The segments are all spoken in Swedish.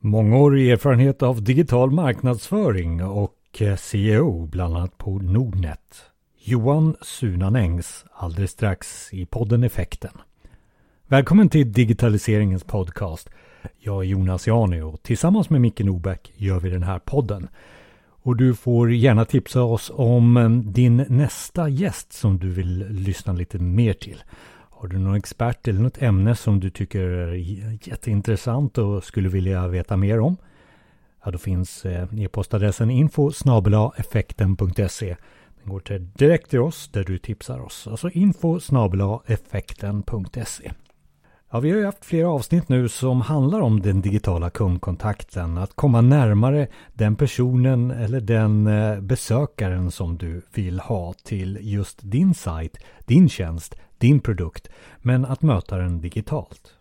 Mångårig erfarenhet av digital marknadsföring och eh, CEO bland annat på Nordnet. Johan Sunanängs alldeles strax i podden Effekten. Välkommen till digitaliseringens podcast. Jag är Jonas Jani och tillsammans med Micke Norbeck gör vi den här podden. Och du får gärna tipsa oss om eh, din nästa gäst som du vill lyssna lite mer till. Har du någon expert eller något ämne som du tycker är jätteintressant och skulle vilja veta mer om? Ja, då finns eh, e-postadressen info effekten.se. Den går till direkt till oss där du tipsar oss. Alltså info effekten.se. Ja, vi har ju haft flera avsnitt nu som handlar om den digitala kundkontakten. Att komma närmare den personen eller den eh, besökaren som du vill ha till just din sajt, din tjänst, din produkt, men att möta den digitalt.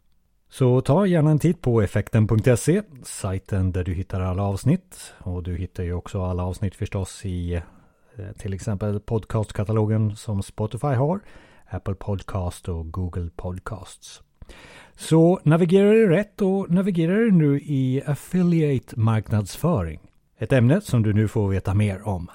Så ta gärna en titt på effekten.se, sajten där du hittar alla avsnitt. Och du hittar ju också alla avsnitt förstås i eh, till exempel podcastkatalogen som Spotify har, Apple Podcast och Google Podcasts. Så navigerar du rätt och navigerar du nu i affiliate marknadsföring. Ett ämne som du nu får veta mer om.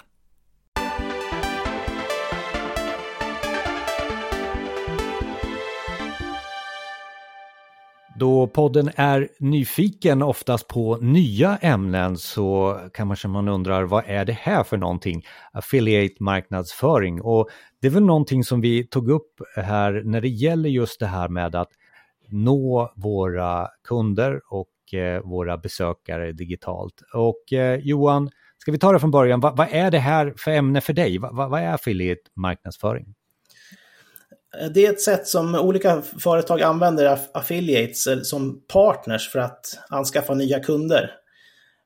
Då podden är nyfiken oftast på nya ämnen så kanske man undrar vad är det här för någonting? Affiliate marknadsföring och det är väl någonting som vi tog upp här när det gäller just det här med att nå våra kunder och eh, våra besökare digitalt. Och eh, Johan, ska vi ta det från början, vad, är det här för ämne för dig? Vad är affiliate marknadsföring? Eh, det är ett sätt som olika företag använder affiliates eh, som partners för att anskaffa nya kunder.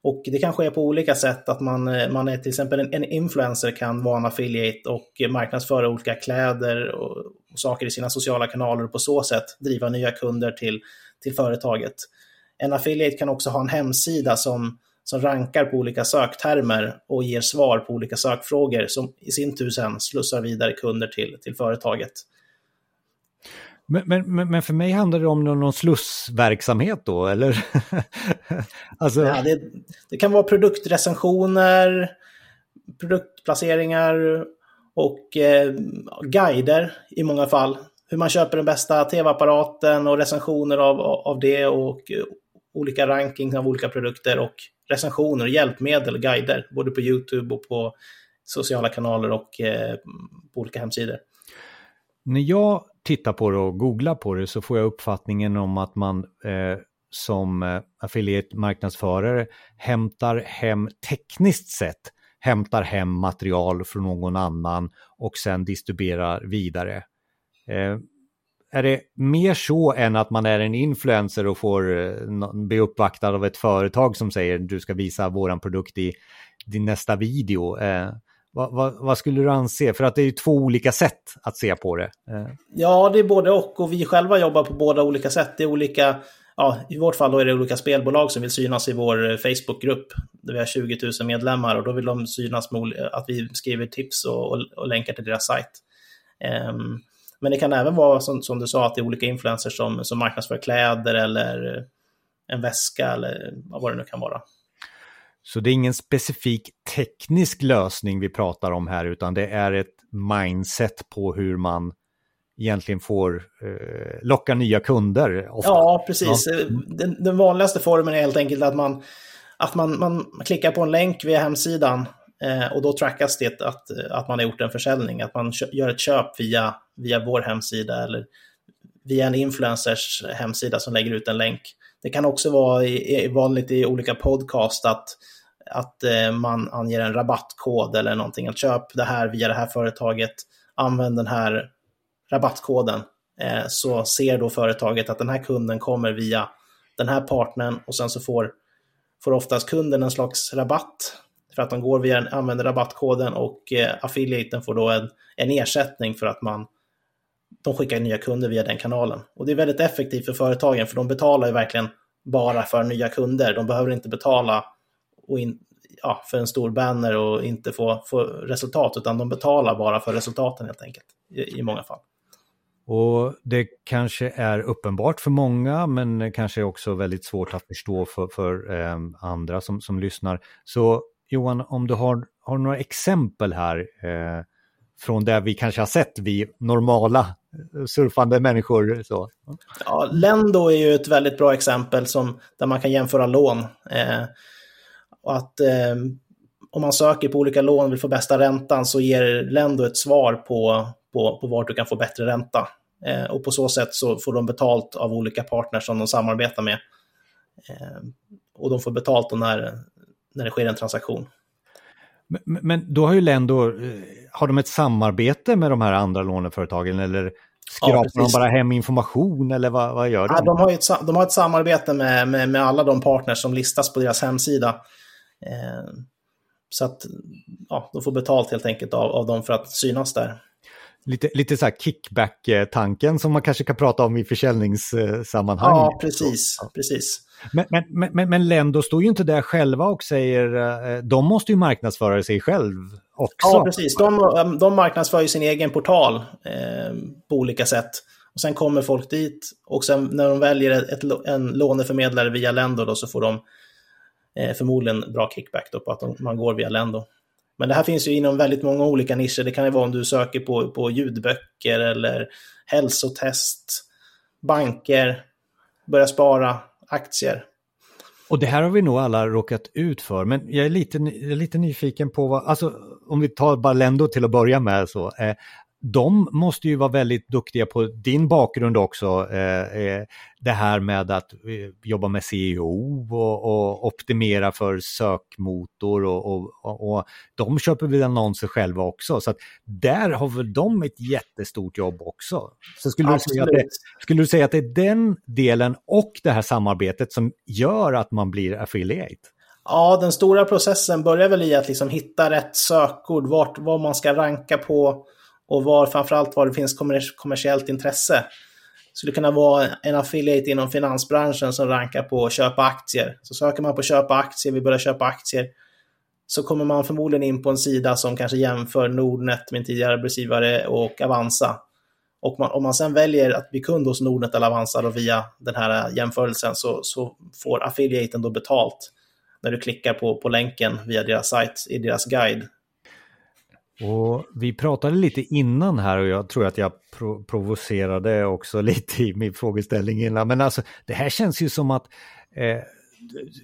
Och det kan ske på olika sätt, att man, eh, man är till exempel en, influencer kan vara en affiliate och marknadsföra olika kläder och, och saker i sina sociala kanaler och på så sätt driva nya kunder till, till företaget. En affiliate kan också ha en hemsida som, som rankar på olika söktermer och ger svar på olika sökfrågor som i sin tur sen slussar vidare kunder till, till företaget. Men, men, men för mig handlar det om någon slussverksamhet då, eller? alltså... ja, det, det, kan vara produktrecensioner, produktplaceringar och eh, guider i många fall. Hur man köper den bästa tv-apparaten och recensioner av, av det och eh, olika rankings av olika produkter och recensioner, hjälpmedel, guider, både på YouTube och på sociala kanaler och eh, på olika hemsidor. När jag titta på det och googla på det så får jag uppfattningen om att man eh, som eh, affiliate-marknadsförare hämtar hem tekniskt sett hämtar hem material från någon annan och sen distribuerar vidare. Eh, är det mer så än att man är en influencer och får eh, bli uppvaktad av ett företag som säger du ska visa våran produkt i din nästa video? Eh, vad, vad, vad, skulle du anse? För att det är ju två olika sätt att se på det. Eh. Ja, det är både och. Och vi själva jobbar på båda olika sätt. Det är olika, ja, I vårt fall då är det olika spelbolag som vill synas i vår eh, Facebookgrupp. Där vi har 20 000 medlemmar och då vill de synas med att vi skriver tips och, och, och länkar till deras sajt. Um, men det kan även vara som, som, du sa, att det är olika influencers som, som marknadsför kläder eller eh, en väska eller vad det nu kan vara. Så det är ingen specifik teknisk lösning vi pratar om här, utan det är ett mindset på hur man egentligen får eh, locka nya kunder. Ofta. Ja, precis. Ja. Den, den, vanligaste formen är helt enkelt att man, att man, man klickar på en länk via hemsidan eh, och då trackas det att, att man har gjort en försäljning, att man gör ett köp via, via vår hemsida eller via en influencers hemsida som lägger ut en länk. Det kan också vara i, i vanligt i olika podcast att att eh, man anger en rabattkod eller någonting. Att köp det här via det här företaget, använd den här rabattkoden. Eh, så ser då företaget att den här kunden kommer via den här partnern och sen så får, får oftast kunden en slags rabatt för att de går via, använder rabattkoden och eh, affiliaten får då en, en ersättning för att man de skickar nya kunder via den kanalen. Och det är väldigt effektivt för företagen för de betalar ju verkligen bara för nya kunder. De behöver inte betala och in, ja, för en stor banner och inte få, få resultat, utan de betalar bara för resultaten helt enkelt i, i många fall. Och det kanske är uppenbart för många, men kanske också väldigt svårt att förstå för, för eh, andra som, som lyssnar. Så Johan, om du har, har några exempel här eh, från det vi kanske har sett, vi normala eh, surfande människor. Så. Ja, Lendo är ju ett väldigt bra exempel som, där man kan jämföra lån. Eh, och att eh, om man söker på olika lån och vill få bästa räntan så ger Lendo ett svar på, på, på vart du kan få bättre ränta. Eh, och på så sätt så får de betalt av olika partners som de samarbetar med. Eh, och de får betalt när, när det sker en transaktion. Men, men då har ju Lendo, eh, har de ett samarbete med de här andra låneföretagen eller skrapar ja, de bara hem information eller vad, vad gör de? Ja, de, har ett, de har ett samarbete med, med, med alla de partners som listas på deras hemsida. Eh, så att ja, de får betalt helt enkelt av, av dem för att synas där. Lite, lite så här kickback-tanken som man kanske kan prata om i försäljningssammanhang. Ja, precis. Ja. precis. Men, men, men, men Lendo står ju inte där själva och säger, eh, de måste ju marknadsföra sig själv också. Ja, precis. De, de marknadsför ju sin egen portal eh, på olika sätt. Och sen kommer folk dit och sen när de väljer ett, en låneförmedlare via Lendo då, så får de eh, förmodligen bra kickback då på att de, man går via Lendo. Men det här finns ju inom väldigt många olika nischer. Det kan ju vara om du söker på, på ljudböcker eller hälsotest, banker, börja spara, aktier. Och det här har vi nog alla råkat ut för, men jag är lite, jag är lite nyfiken på vad, alltså om vi tar bara Lendo till att börja med så, eh, de måste ju vara väldigt duktiga på din bakgrund också. Eh, eh det här med att eh, jobba med CEO och, och optimera för sökmotor och, och, och, de köper väl annonser själva också. Så där har väl de ett jättestort jobb också. Så skulle du, säga att det, skulle du säga att det är den delen och det här samarbetet som gör att man blir affiliate? Ja, den stora processen börjar väl i att liksom hitta rätt sökord, vart, vad man ska ranka på och var framförallt var det finns kommersiellt intresse. Det skulle kunna vara en affiliate inom finansbranschen som rankar på att köpa aktier. Så söker man på köpa aktier, vi börjar köpa aktier, så kommer man förmodligen in på en sida som kanske jämför Nordnet, min tidigare arbetsgivare, och Avanza. Och man, om man sen väljer att bli kund hos Nordnet eller Avanza då via den här jämförelsen så, så får affiliaten då betalt när du klickar på, på länken via deras sajt i deras guide och vi pratade lite innan här och jag tror att jag pro provocerade också lite i min frågeställning innan. Men alltså det här känns ju som att eh,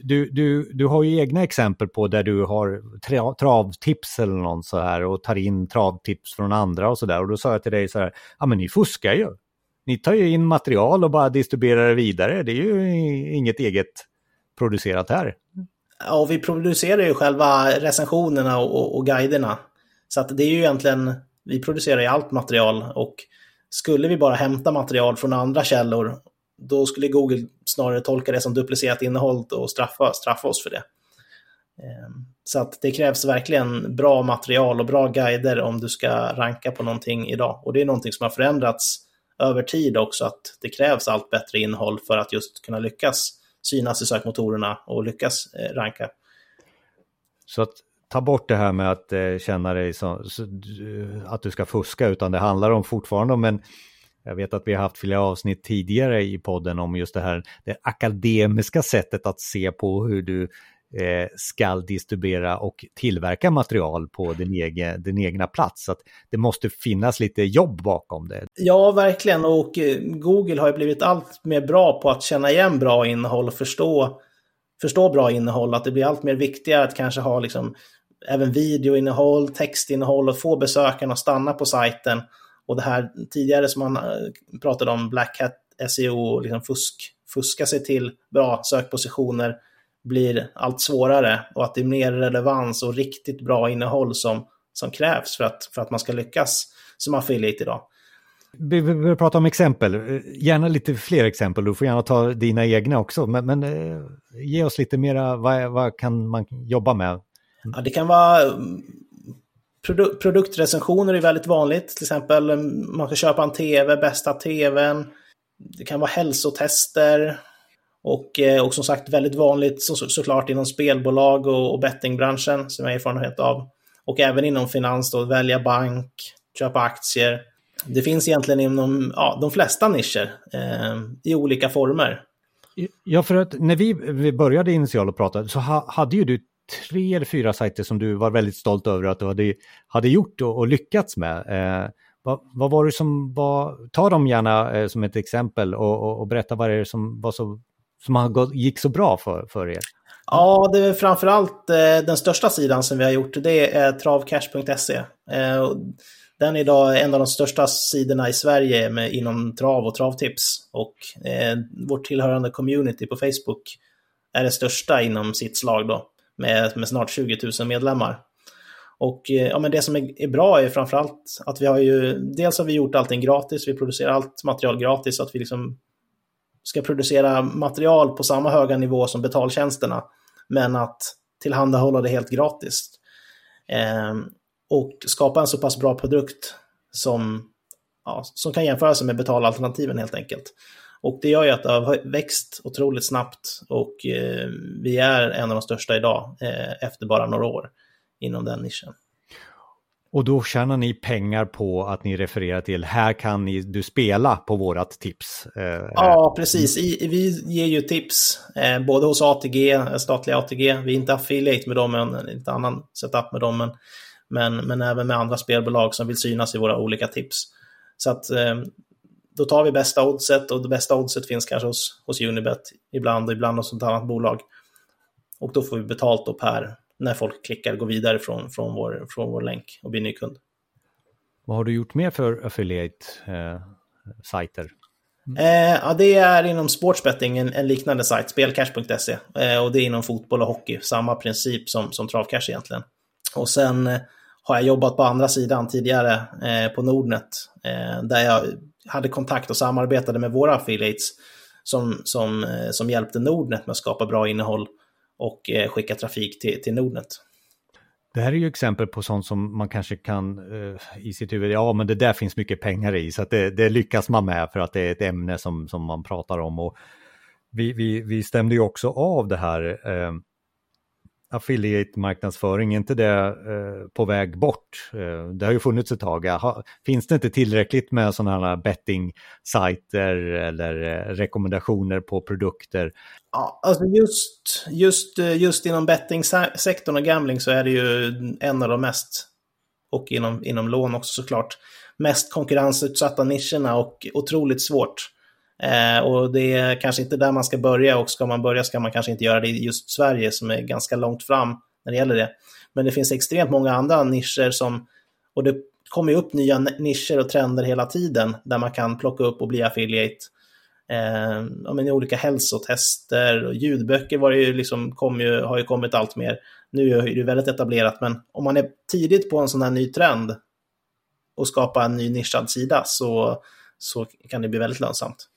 du, du, du har ju egna exempel på där du har tra travtips eller något så här och tar in travtips från andra och så där. Och då sa jag till dig så här, ja men ni fuskar ju. Ni tar ju in material och bara distribuerar det vidare. Det är ju inget eget producerat här. Ja, och vi producerar ju själva recensionerna och, och, och guiderna. Så att det är ju egentligen, vi producerar ju allt material och skulle vi bara hämta material från andra källor, då skulle Google snarare tolka det som duplicerat innehåll och straffa, straffa oss för det. Ehm, så att det krävs verkligen bra material och bra guider om du ska ranka på någonting idag. Och det är någonting som har förändrats över tid också, att det krävs allt bättre innehåll för att just kunna lyckas synas i sökmotorerna och lyckas eh, ranka. Så att ta bort det här med att eh, känna dig som, att du ska fuska, utan det handlar om fortfarande om en jag vet att vi har haft flera avsnitt tidigare i podden om just det här det akademiska sättet att se på hur du eh, ska distribuera och tillverka material på din, egen, din egna plats. Så att det måste finnas lite jobb bakom det. Ja, verkligen. Och eh, Google har ju blivit allt mer bra på att känna igen bra innehåll och förstå, förstå bra innehåll. Att det blir allt mer viktigare att kanske ha liksom även videoinnehåll, textinnehåll och få besökarna att stanna på sajten. Och det här tidigare som man eh, pratade om, Black Hat SEO, liksom fusk, fuska sig till bra sökpositioner blir allt svårare. Och att det är mer relevans och riktigt bra innehåll som, som krävs för att, för att man ska lyckas som affiliate idag. Vi vill prata om exempel, gärna lite fler exempel, du får gärna ta dina egna också, men, men eh, ge oss lite mera, vad, vad kan man jobba med? Ja, det kan vara mm, produ produktrecensioner är väldigt vanligt. Till exempel mm, man kan köpa en tv, bästa tvn. Det kan vara hälsotester. Och, eh, och som sagt väldigt vanligt så, såklart inom spelbolag och, och bettingbranschen som jag har erfarenhet av. Och även inom finans då, välja bank, köpa aktier. det finns egentligen inom ja, de flesta nischer eh, i olika former. Ja, för att när vi, vi började initialt och prata så ha, hade ju du tre eller fyra sajter som du var väldigt stolt över att du hade, hade gjort och, och lyckats med. Eh, vad, vad, var det som var, ta dem gärna eh, som ett exempel och, och, och, berätta vad det är som, var så, som gick så bra för, för er. Ja, det är framförallt eh, den största sidan som vi har gjort, det är travcash.se. Eh, den är idag en av de största sidorna i Sverige med, inom trav och travtips. Och eh, vårt tillhörande community på Facebook är det största inom sitt slag då, med, med snart 20 000 medlemmar. Och eh, ja, men det som är, är bra är framförallt att vi har ju, dels har vi gjort allting gratis, vi producerar allt material gratis, så att vi liksom ska producera material på samma höga nivå som betaltjänsterna, men att tillhandahålla det helt gratis. Eh, och skapa en så pass bra produkt som, ja, som kan jämföra sig med betalalternativen helt enkelt. Och det gör ju att det har växt otroligt snabbt och eh, vi är en av de största idag eh, efter bara några år inom den nischen. Och då tjänar ni pengar på att ni refererar till här kan ni, du spela på vårat tips. Eh, ja, precis. I, vi ger ju tips eh, både hos ATG, statliga ATG. Vi är inte affiliate med dem, men en annan setup med dem. Men, men, men även med andra spelbolag som vill synas i våra olika tips. Så att eh, då tar vi bästa oddset och det bästa oddset finns kanske hos, hos Unibet ibland och ibland hos ett annat bolag. Och då får vi betalt då per, när folk klickar gå vidare från, från, vår, från vår länk och blir ny kund. Vad har du gjort mer för affiliate-sajter? Eh, eh, ja, det är inom sportsbetting, en, en liknande sajt, spelcash.se. Eh, och det är inom fotboll och hockey, samma princip som, som travcash egentligen. Och sen eh, har jag jobbat på andra sidan tidigare eh, på Nordnet, eh, där jag hade kontakt och samarbetade med våra affiliates som, som, eh, som hjälpte Nordnet med att skapa bra innehåll och eh, skicka trafik till, till Nordnet. Det här är ju exempel på sånt som man kanske kan eh, i sitt huvud, ja men det där finns mycket pengar i, så att det, det, lyckas man med för att det är ett ämne som, som man pratar om. Och vi, vi, vi stämde ju också av det här eh, affiliate-marknadsföring, är inte det eh, på väg bort? Eh, det har ju funnits ett tag. Ha, finns det inte tillräckligt med sådana här betting-sajter eller eh, rekommendationer på produkter? Ja, alltså just, just, eh, just inom betting-sektorn och gambling så är det ju en av de mest, och inom, inom lån också såklart, mest konkurrensutsatta nischerna och otroligt svårt. Eh, och det är kanske inte där man ska börja och ska man börja ska man kanske inte göra det i just Sverige som är ganska långt fram när det gäller det. Men det finns extremt många andra nischer som, och det kommer ju upp nya nischer och trender hela tiden där man kan plocka upp och bli affiliate. Eh, men olika hälsotester och ljudböcker var det ju liksom, kom ju, har ju kommit allt mer. Nu är det väldigt etablerat, men om man är tidigt på en sån här ny trend och skapa en ny nischad sida så, så kan det bli väldigt lönsamt.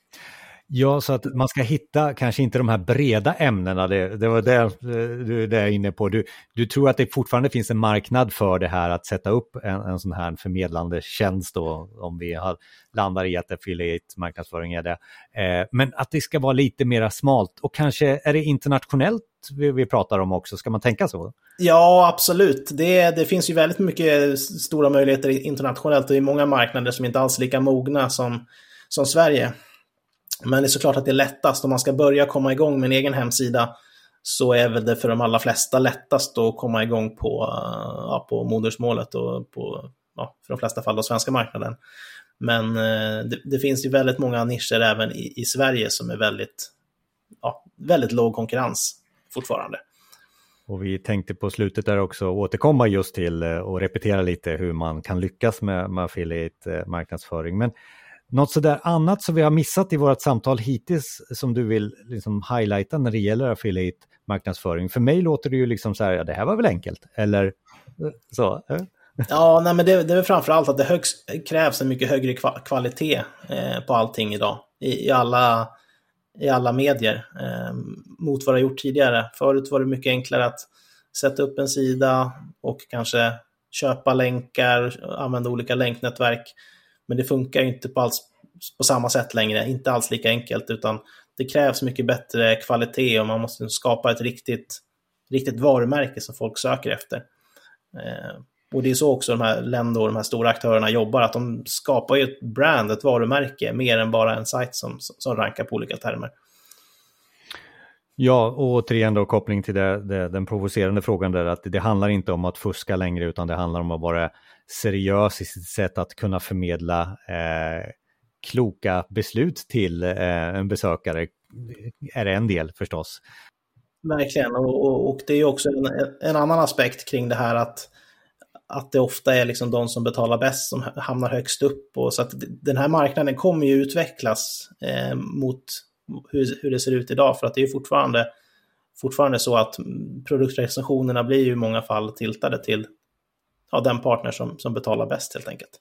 Ja, så att man ska hitta kanske inte de här breda ämnena, det, det var det eh, du är inne på. Du, du tror att det fortfarande finns en marknad för det här att sätta upp en, en sån här förmedlande tjänst då, om vi har, landar i att affiliate marknadsföring är det. Eh, men att det ska vara lite mera smalt och kanske är det internationellt vi, vi pratar om också, ska man tänka så? Ja, absolut. Det, det finns ju väldigt mycket stora möjligheter internationellt och i många marknader som inte alls är lika mogna som, som Sverige. Men det är såklart att det är lättast om man ska börja komma igång med en egen hemsida så är väl det för de allra flesta lättast att komma igång på, eh, ja, på modersmålet och på, ja, för de flesta fall, den svenska marknaden. Men eh, det, det, finns ju väldigt många nischer även i, i Sverige som är väldigt, ja, väldigt låg konkurrens fortfarande. Och vi tänkte på slutet där också återkomma just till eh, och repetera lite hur man kan lyckas med, med affiliate eh, marknadsföring. Men något sådär annat som vi har missat i vårt samtal hittills som du vill liksom highlighta när det gäller affiliate marknadsföring? För mig låter det ju liksom så här, ja det här var väl enkelt, eller eh, så? Eh? Ja, nej, men det, det är framför allt att det högst, krävs en mycket högre kvalitet eh, på allting idag. I, i, alla, I alla medier eh, mot vad det har gjort tidigare. Förut var det mycket enklare att sätta upp en sida och kanske köpa länkar, använda olika länknätverk. Men det funkar inte på, alls, på samma sätt längre, inte alls lika enkelt, utan det krävs mycket bättre kvalitet och man måste skapa ett riktigt, riktigt varumärke som folk söker efter. Eh, Och det är så också de här Lendo de här stora aktörerna jobbar, att de skapar ju ett brand, ett varumärke, mer än bara en sajt som, som rankar på olika termer. Ja, och återigen då koppling till det, det, den provocerande frågan där att det handlar inte om att fuska längre utan det handlar om att vara seriös i sitt sätt att kunna förmedla eh, kloka beslut till eh, en besökare är en del förstås. Verkligen, och, och, och det är också en, en, annan aspekt kring det här att, att det ofta är liksom de som betalar bäst som hamnar högst upp. Och så att den här marknaden kommer ju utvecklas eh, mot hur, hur det ser ut idag, för att det är fortfarande, fortfarande så att produktrecensionerna blir ju i många fall tiltade till ja, den partner som, som betalar bäst helt enkelt.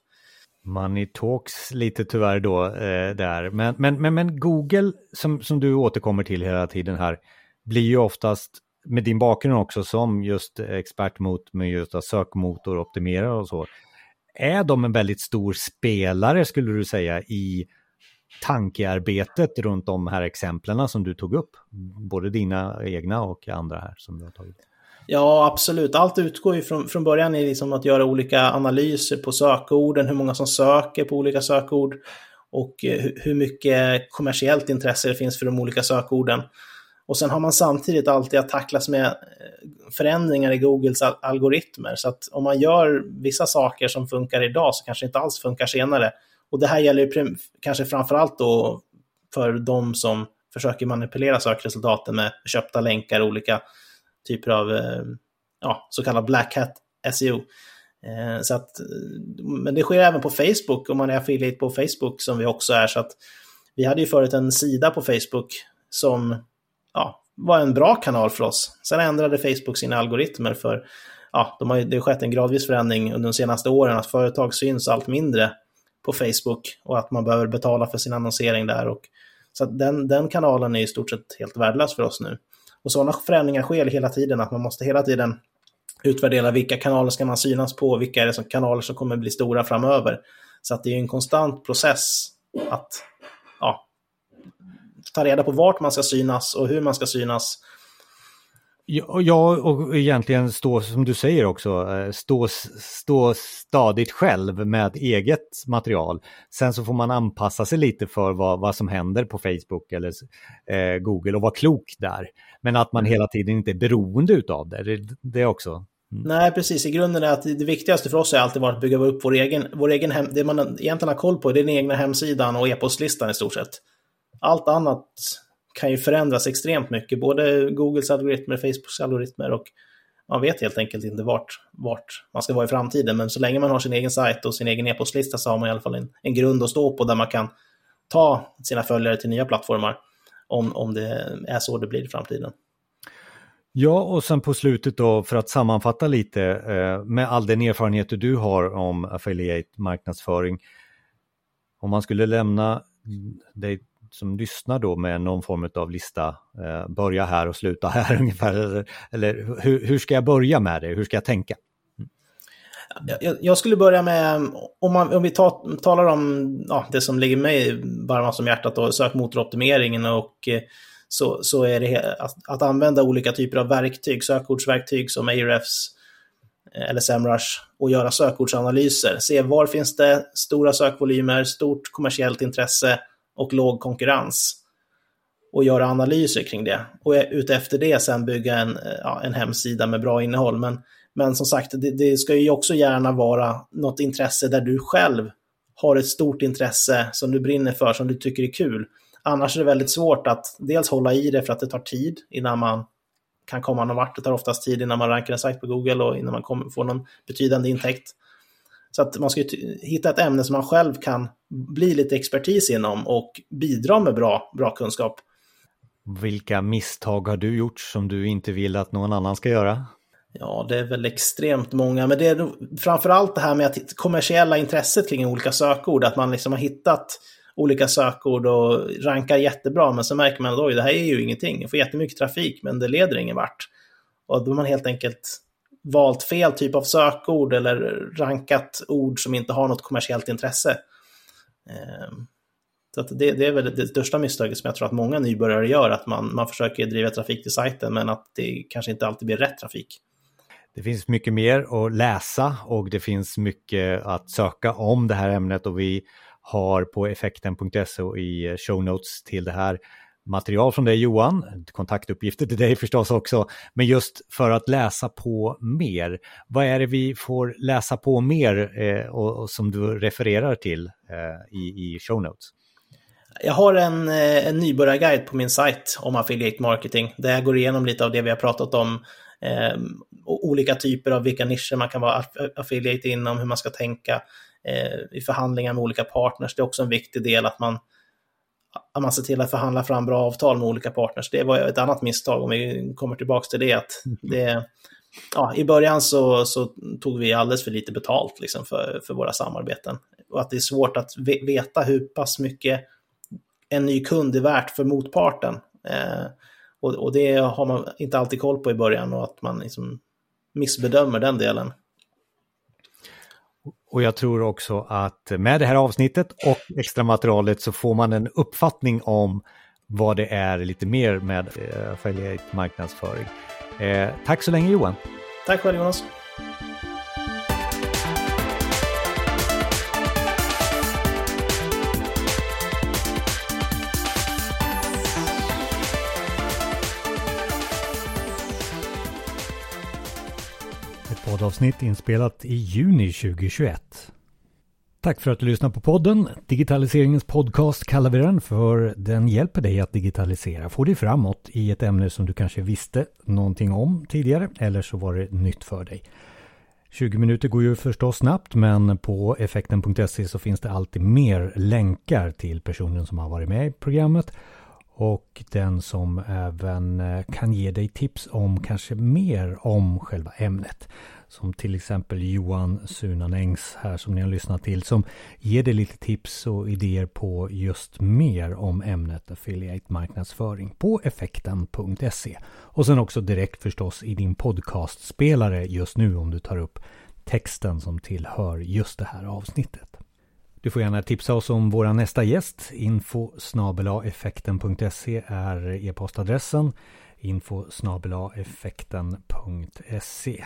Money talks lite tyvärr då eh, där. Men, men, men, men Google, som, som du återkommer till hela tiden här, blir ju oftast med din bakgrund också som just expert mot med just sökmotoroptimerare och så. Är de en väldigt stor spelare skulle du säga i tankearbetet runt de här exemplen som du tog upp? Både dina egna och andra här som du har tagit upp. Ja, absolut. Allt utgår ju från, från början i liksom att göra olika analyser på sökorden, hur många som söker på olika sökord och eh, hur mycket kommersiellt intresse det finns för de olika sökorden. Och sen har man samtidigt alltid att tacklas med eh, förändringar i Googles algoritmer. Så att om man gör vissa saker som funkar idag så kanske inte alls funkar senare. Och det här gäller ju kanske framförallt då för de som försöker manipulera sökresultaten med köpta länkar och olika typer av eh, ja, så kallad black hat SEO. Eh, så att, men det sker även på Facebook, om man är affiliate på Facebook som vi också är. Så att vi hade ju förut en sida på Facebook som ja, var en bra kanal för oss. Sen ändrade Facebook sina algoritmer för ja, de har, det har skett en gradvis förändring under de senaste åren att företag syns allt mindre på Facebook och att man behöver betala för sin annonsering där. Och, så den, den kanalen är i stort sett helt värdelös för oss nu. Och sådana förändringar sker hela tiden, att man måste hela tiden utvärdera vilka kanaler ska man synas på, vilka är det som kanaler som kommer bli stora framöver. Så att det är en konstant process att ja, ta reda på vart man ska synas och hur man ska synas Ja, och egentligen stå, som du säger också, eh, stå, stå stadigt själv med eget material. Sen så får man anpassa sig lite för vad, vad som händer på Facebook eller eh, Google och vara klok där. Men att man mm. hela tiden inte är beroende av det, det, det också Mm. Nej, precis. I grunden är att det viktigaste för oss har alltid varit att bygga upp vår egen, vår egen hem, det man egentligen har koll på, det är den egna hemsidan och e-postlistan i stort sett. Allt annat kan ju förändras extremt mycket, både Googles algoritmer, Facebooks algoritmer och man vet helt enkelt inte vart, vart man ska vara i framtiden. Men så länge man har sin egen sajt och sin egen e-postlista så har man i alla fall en, en grund att stå på där man kan ta sina följare till nya plattformar om, om det är så det blir i framtiden. Ja, och sen på slutet då för att sammanfatta lite eh, med all den erfarenhet du har om affiliate marknadsföring. Om man skulle lämna dig som lyssnar då med någon form av lista, eh, börja här och sluta här ungefär, eller, eller hur, hur, ska jag börja med det, hur ska jag tänka? Mm. Jag, jag, skulle börja med, om, man, om vi ta, talar om ja, det som ligger mig varmast om hjärtat, då, sökmotoroptimeringen och eh, så, så är det att, att, använda olika typer av verktyg, sökordsverktyg som Ahrefs eh, eller Semrush och göra sökordsanalyser. Se var finns det stora sökvolymer, stort kommersiellt intresse och låg konkurrens och göra analyser kring det. Och utefter det sen bygga en, ja, en hemsida med bra innehåll. Men, men som sagt, det, det, ska ju också gärna vara något intresse där du själv har ett stort intresse som du brinner för, som du tycker är kul. Annars är det väldigt svårt att dels hålla i det för att det tar tid innan man kan komma någon vart. Det tar oftast tid innan man rankar en sajt på Google och innan man kommer, får någon betydande intäkt. Så att man ska hitta ett ämne som man själv kan bli lite expertis inom och bidra med bra, bra kunskap. Vilka misstag har du gjort som du inte vill att någon annan ska göra? Ja, det är väl extremt många, men det är framförallt det här med att kommersiella intresset kring olika sökord, att man liksom har hittat olika sökord och rankar jättebra, men så märker man att det här är ju ingenting. Jag får jättemycket trafik, men det leder ingen vart. Och då har man helt enkelt valt fel typ av sökord eller rankat ord som inte har något kommersiellt intresse. Ehm, så det, det, är väl det största misstaget som jag tror att många nybörjare gör, att man, man försöker driva trafik till sajten men att det kanske inte alltid blir rätt trafik. Det finns mycket mer att läsa och det finns mycket att söka om det här ämnet och vi har på effekten.se och i show notes till det här material från dig Johan, kontaktuppgifter till dig förstås också, men just för att läsa på mer. Vad är det vi får läsa på mer eh, och, och, som du refererar till eh, i, i show notes? Jag har en, eh, en nybörjarguide på min sajt om affiliate marketing där jag går igenom lite av det vi har pratat om. Eh, olika typer av vilka nischer man kan vara affiliate inom, hur man ska tänka eh, i förhandlingar med olika partners. Det är också en viktig del att man, man ser till att förhandla fram bra avtal med olika partners. Det var ett annat misstag om vi kommer tillbaka till det. Att det ja, I början så, så tog vi alldeles för lite betalt liksom, för, för våra samarbeten. Och att det är svårt att veta hur pass mycket en ny kund är värt för motparten. Eh, och, och, det har man inte alltid koll på i början och att man liksom missbedömer den delen. Och jag tror också att med det här avsnittet och extra materialet så får man en uppfattning om vad det är lite mer med eh, affiliate marknadsföring. Eh, tack så länge Johan. Tack själv Jonas. Poddavsnitt inspelat i juni 2021. Tack för att du lyssnar på podden. Digitaliseringens podcast kallar vi den för den hjälper dig att digitalisera, få dig framåt i ett ämne som du kanske visste någonting om tidigare eller så var det nytt för dig. 20 minuter går ju förstås snabbt men på effekten.se så finns det alltid mer länkar till personen som har varit med i programmet och den som även eh, kan ge dig tips om kanske mer om själva ämnet. Som till exempel Johan Sunanängs här som ni har lyssnat till som ger dig lite tips och idéer på just mer om ämnet affiliate marknadsföring på effekten.se. Och sen också direkt förstås i din podcastspelare just nu om du tar upp texten som tillhör just det här avsnittet. Du får gärna tipsa oss om vår nästa gäst. Info effekten.se är e-postadressen. Info effekten.se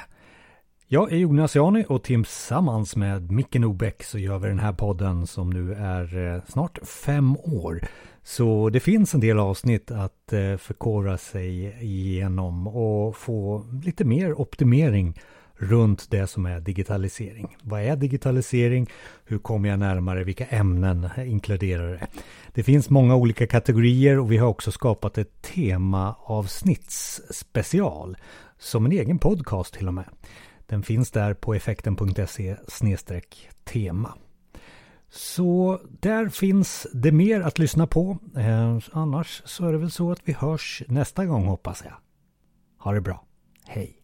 jag är Jonas Jani och tillsammans med Micke Nobäck så gör vi den här podden som nu är eh, snart fem år. Så det finns en del avsnitt att eh, förkovra sig igenom och få lite mer optimering runt det som är digitalisering. Vad är digitalisering? Hur kommer jag närmare? Vilka ämnen inkluderar det? Det finns många olika kategorier och vi har också skapat ett temaavsnittsspecial som en egen podcast till och med. Den finns där på effekten.se tema. Så där finns det mer att lyssna på. Eh, annars så är det väl så att vi hörs nästa gång hoppas jag. Ha det bra. Hej!